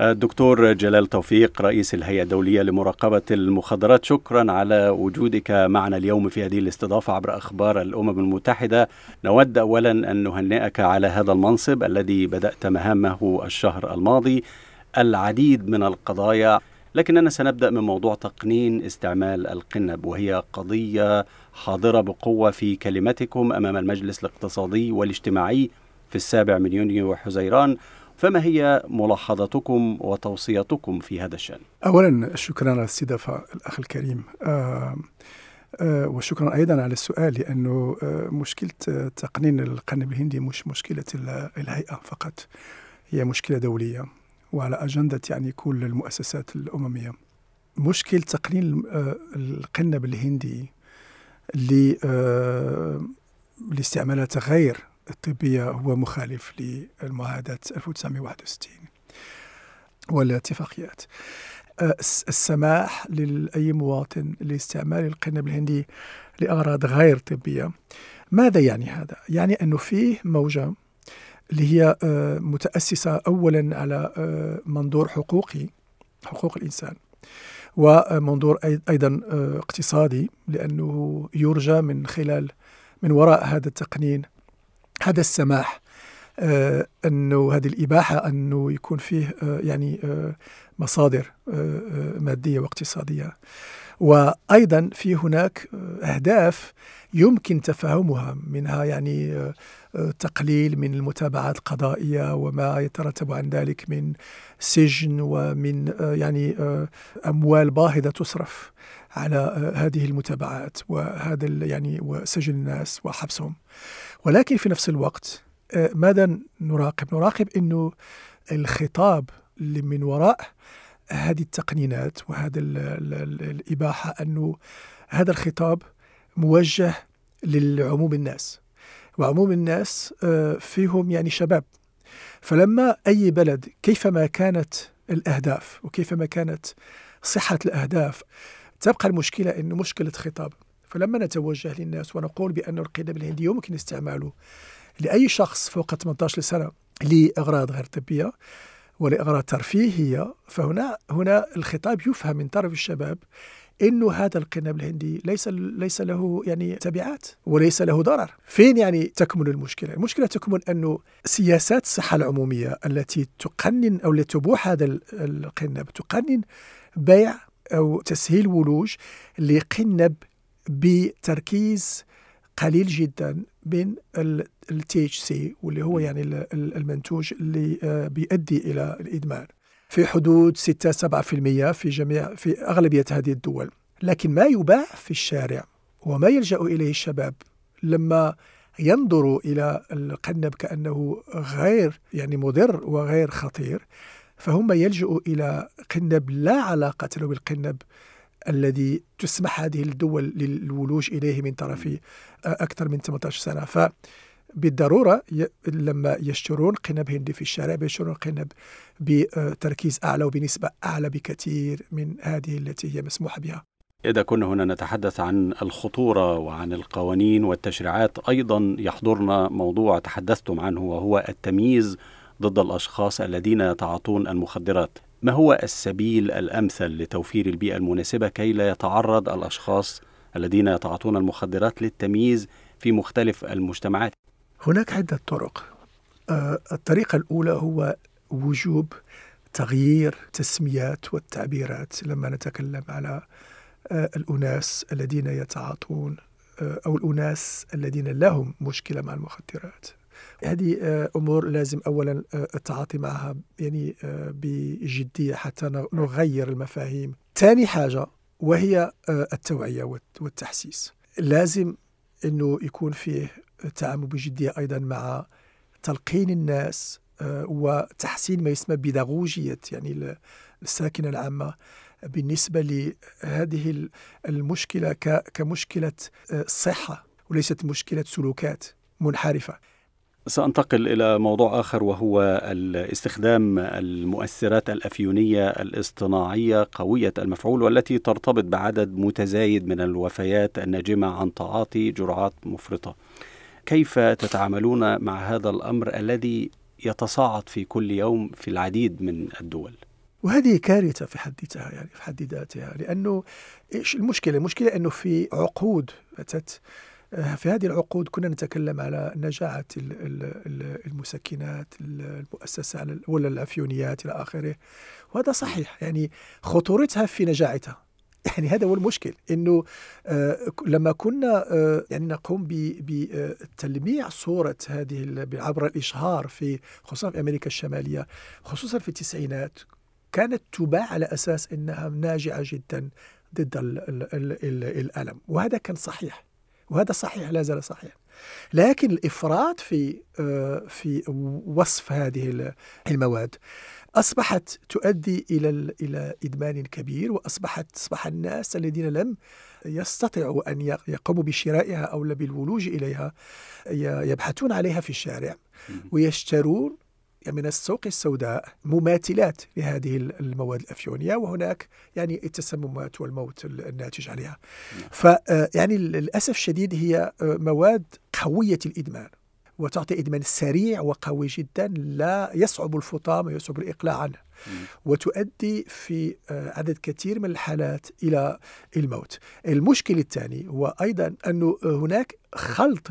الدكتور جلال توفيق رئيس الهيئة الدولية لمراقبة المخدرات. شكرا على وجودك معنا اليوم في هذه الاستضافة عبر أخبار الأمم المتحدة. نود أولا أن نهنئك على هذا المنصب الذي بدأت مهامه الشهر الماضي العديد من القضايا لكننا سنبدأ من موضوع تقنين استعمال القنب وهي قضية حاضرة بقوة في كلمتكم أمام المجلس الاقتصادي والاجتماعي في السابع من يونيو وحزيران فما هي ملاحظتكم وتوصيتكم في هذا الشأن؟ أولا شكرا على الاستضافة الأخ الكريم آه آه وشكرا أيضا على السؤال لأنه آه مشكلة تقنين القنب الهندي مش مشكلة الهيئة فقط هي مشكلة دولية وعلى أجندة يعني كل المؤسسات الأممية مشكل تقنين القنب الهندي لاستعمالات غير الطبية هو مخالف للمعاهدة 1961 والاتفاقيات السماح لأي مواطن لاستعمال القنب الهندي لأغراض غير طبية ماذا يعني هذا؟ يعني أنه فيه موجة اللي هي متأسسة أولا على منظور حقوقي حقوق الإنسان ومنظور أيضا اقتصادي لأنه يرجى من خلال من وراء هذا التقنين هذا السماح آه أنه هذه الإباحة أنه يكون فيه آه يعني آه مصادر مادية واقتصادية. وأيضا في هناك أهداف يمكن تفهمها منها يعني تقليل من المتابعات القضائية وما يترتب عن ذلك من سجن ومن يعني أموال باهظة تصرف على هذه المتابعات وهذا يعني وسجن الناس وحبسهم ولكن في نفس الوقت ماذا نراقب؟ نراقب إنه الخطاب اللي من وراء هذه التقنينات وهذا الإباحة أنه هذا الخطاب موجه للعموم الناس. وعموم الناس فيهم يعني شباب. فلما أي بلد كيفما كانت الأهداف وكيفما كانت صحة الأهداف تبقى المشكلة إنه مشكلة خطاب. فلما نتوجه للناس ونقول بأن القنب الهندي يمكن استعماله لأي شخص فوق 18 سنة لأغراض غير طبية ولأغراض ترفيهية فهنا هنا الخطاب يفهم من طرف الشباب إنه هذا القنب الهندي ليس ليس له يعني تبعات وليس له ضرر. فين يعني تكمن المشكلة؟ المشكلة تكمن انه سياسات الصحة العمومية التي تقنن أو التي تبيح هذا القنب تقنن بيع أو تسهيل ولوج لقنب بتركيز قليل جدا من ال THC واللي هو يعني المنتوج اللي بيؤدي إلى الإدمان. في حدود 6 7% في جميع في أغلبية هذه الدول. لكن ما يباع في الشارع وما يلجأ إليه الشباب لما ينظروا إلى القنب كأنه غير يعني مضر وغير خطير فهم يلجؤوا إلى قنب لا علاقة له بالقنب الذي تسمح هذه الدول للولوج إليه من طرف أكثر من 18 سنة. فبالضرورة لما يشترون قنب هندي في الشارع بيشترون قنب بتركيز أعلى وبنسبة أعلى بكثير من هذه التي هي مسموح بها إذا كنا هنا نتحدث عن الخطورة وعن القوانين والتشريعات أيضا يحضرنا موضوع تحدثتم عنه وهو التمييز ضد الأشخاص الذين يتعاطون المخدرات ما هو السبيل الأمثل لتوفير البيئة المناسبة كي لا يتعرض الأشخاص الذين يتعاطون المخدرات للتمييز في مختلف المجتمعات؟ هناك عدة طرق. آه الطريقة الأولى هو وجوب تغيير تسميات والتعبيرات لما نتكلم على آه الأناس الذين يتعاطون آه أو الأناس الذين لهم مشكلة مع المخدرات. هذه أمور لازم اولا التعاطي معها يعني بجدية حتى نغير المفاهيم. ثاني حاجة وهي التوعية والتحسيس. لازم إنه يكون فيه تعامل بجدية أيضا مع تلقين الناس وتحسين ما يسمى بيداغوجيه يعني الساكنة العامة بالنسبة لهذه المشكلة كمشكلة صحة وليست مشكلة سلوكات منحرفة. سأنتقل إلى موضوع آخر وهو استخدام المؤثرات الأفيونية الاصطناعية قوية المفعول والتي ترتبط بعدد متزايد من الوفيات الناجمة عن تعاطي جرعات مفرطة. كيف تتعاملون مع هذا الأمر الذي يتصاعد في كل يوم في العديد من الدول؟ وهذه كارثة في حد ذاتها يعني في حد ذاتها لأنه إيش المشكلة؟ المشكلة أنه في عقود أتت آه، في هذه العقود كنا نتكلم على نجاعة المسكنات المؤسسة ولا الأفيونيات إلى آخره وهذا صحيح يعني خطورتها في نجاعتها يعني هذا هو المشكل إنه آه لما كنا آه يعني نقوم بتلميع صورة هذه عبر الإشهار في خصوصا في أمريكا الشمالية خصوصا في التسعينات كانت تباع على أساس إنها ناجعة جدا ضد ال ال ال الألم وهذا كان صحيح وهذا صحيح لا زال صحيح. لكن الإفراط في آه في وصف هذه المواد أصبحت تؤدي إلى إلى إدمان كبير وأصبحت أصبح الناس الذين لم يستطيعوا أن يقوموا بشرائها أو بالولوج إليها يبحثون عليها في الشارع ويشترون من السوق السوداء مماثلات لهذه المواد الأفيونية وهناك يعني التسممات والموت الناتج عليها. نعم. فيعني للأسف الشديد هي مواد قوية الإدمان وتعطي إدمان سريع وقوي جدا لا يصعب الفطام ويصعب الإقلاع عنه. وتؤدي في آه، عدد كثير من الحالات إلى الموت. المشكل الثاني هو أيضا أن هناك خلط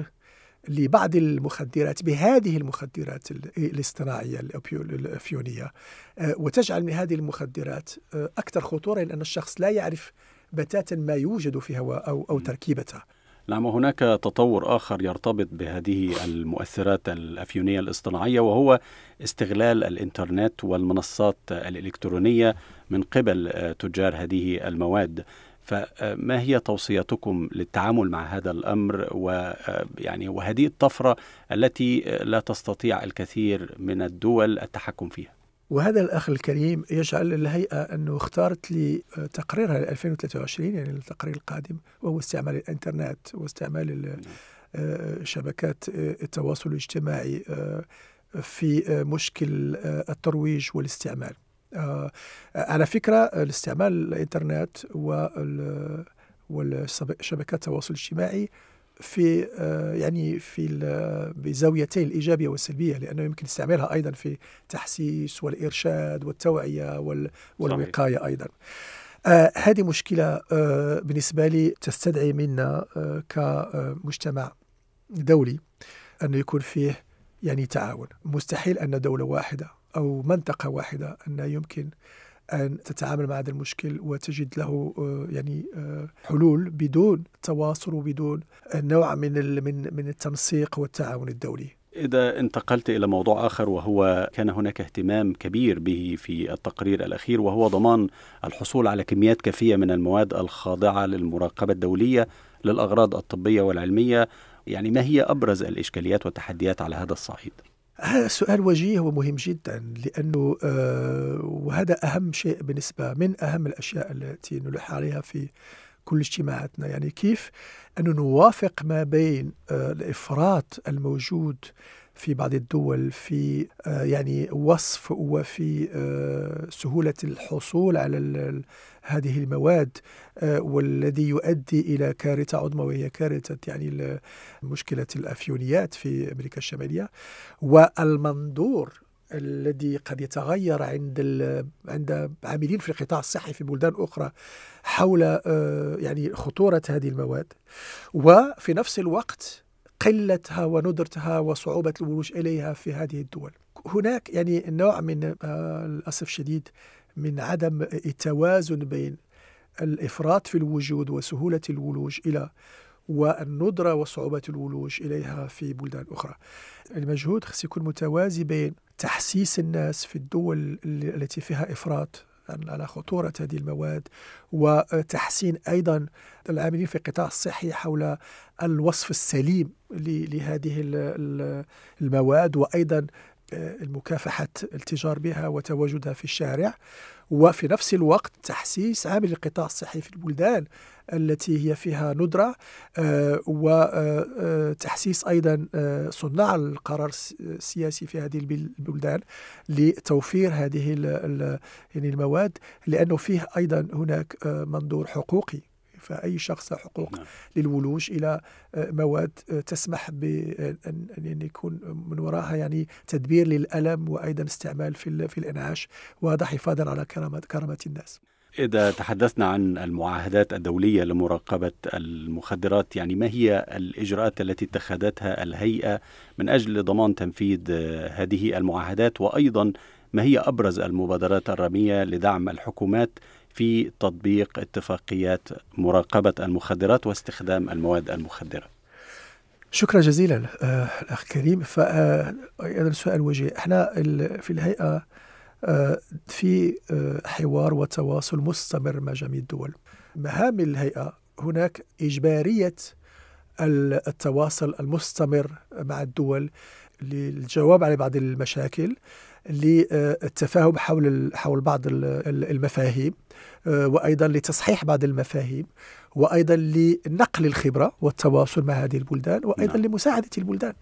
لبعض المخدرات بهذه المخدرات الاصطناعية الأفيونية آه، وتجعل من هذه المخدرات آه، أكثر خطورة لأن الشخص لا يعرف بتاتا ما يوجد فيها أو, أو تركيبتها. نعم وهناك تطور آخر يرتبط بهذه المؤثرات الأفيونية الاصطناعية وهو استغلال الإنترنت والمنصات الإلكترونية من قبل تجار هذه المواد فما هي توصيتكم للتعامل مع هذا الأمر ويعني وهذه الطفرة التي لا تستطيع الكثير من الدول التحكم فيها؟ وهذا الأخ الكريم يجعل الهيئة أنه اختارت لي تقريرها 2023 يعني التقرير القادم وهو استعمال الإنترنت واستعمال آه، شبكات آه، التواصل الاجتماعي آه، في مشكل الترويج والاستعمال. على فكرة الاستعمال الإنترنت والشبكات التواصل الاجتماعي في آه، يعني في بزاويتين الإيجابية والسلبية لأنه يمكن استعمالها أيضا في التحسيس والإرشاد والتوعية والوقاية. أيضا. آه هذه مشكلة آه بالنسبة لي تستدعي منا آه كمجتمع دولي أن يكون فيه يعني تعاون مستحيل أن دولة واحدة أو منطقة واحدة أن يمكن أن تتعامل مع هذا المشكل وتجد له آه، يعني آه، حلول بدون تواصل وبدون نوع من من من التنسيق والتعاون الدولي. إذا انتقلت إلى موضوع آخر وهو كان هناك اهتمام كبير به في التقرير الأخير وهو ضمان الحصول على كميات كافية من المواد الخاضعة للمراقبة الدولية للأغراض الطبية والعلمية يعني ما هي أبرز الإشكاليات والتحديات على هذا الصعيد؟ هذا سؤال وجيه ومهم جدا لأنه آه وهذا أهم شيء بالنسبة من أهم الأشياء التي نلح عليها في كل اجتماعاتنا. يعني كيف أن نوافق ما بين آه الإفراط الموجود في بعض الدول في آه يعني وصف وفي آه سهولة الحصول على هذه المواد آه، والذي يؤدي إلى كارثة عظمى وهي كارثة يعني مشكلة الأفيونيات في أمريكا الشمالية. والمنظور الذي قد يتغير عند عند عاملين في القطاع الصحي في بلدان أخرى حول يعني خطورة هذه المواد. وفي نفس الوقت قلتها وندرتها وصعوبة الولوج إليها في هذه الدول. هناك يعني نوع من آه، للأسف الشديد من عدم التوازن بين الإفراط في الوجود وسهولة الولوج إلى والندرة وصعوبة الولوج إليها في بلدان أخرى. المجهود خص يكون متوازي بين تحسيس الناس في الدول التي فيها إفراط على خطورة هذه المواد وتحسين أيضا العاملين في القطاع الصحي حول الوصف السليم لهذه المواد وأيضا المكافحة التجار بها وتواجدها في الشارع. وفي نفس الوقت تحسيس عامل القطاع الصحي في البلدان التي هي فيها ندرة آه، وتحسيس أيضا آه، صناع القرار السياسي في هذه البلدان لتوفير هذه يعني المواد لأنه فيه أيضا هناك آه، منظور حقوقي. فأي شخص له حقوق نعم. للولوج إلى مواد تسمح بأن يكون من وراءها يعني تدبير للألم وأيضا استعمال في, في الإنعاش وهذا حفاظا على كرامة, كرامة الناس إذا تحدثنا عن المعاهدات الدولية لمراقبة المخدرات يعني ما هي الإجراءات التي اتخذتها الهيئة من أجل ضمان تنفيذ هذه المعاهدات وأيضا ما هي أبرز المبادرات الرامية لدعم الحكومات في تطبيق اتفاقيات مراقبة المخدرات واستخدام المواد المخدرة. شكرا جزيلا الأخ كريم. فأيضا سؤال وجيه إحنا في الهيئة في حوار وتواصل مستمر مع جميع الدول. مهام الهيئة هناك إجبارية التواصل المستمر مع الدول للجواب على بعض المشاكل. للتفاهم حول حول بعض المفاهيم وأيضا لتصحيح بعض المفاهيم وأيضا لنقل الخبرة والتواصل مع هذه البلدان وأيضا نعم. لمساعدة البلدان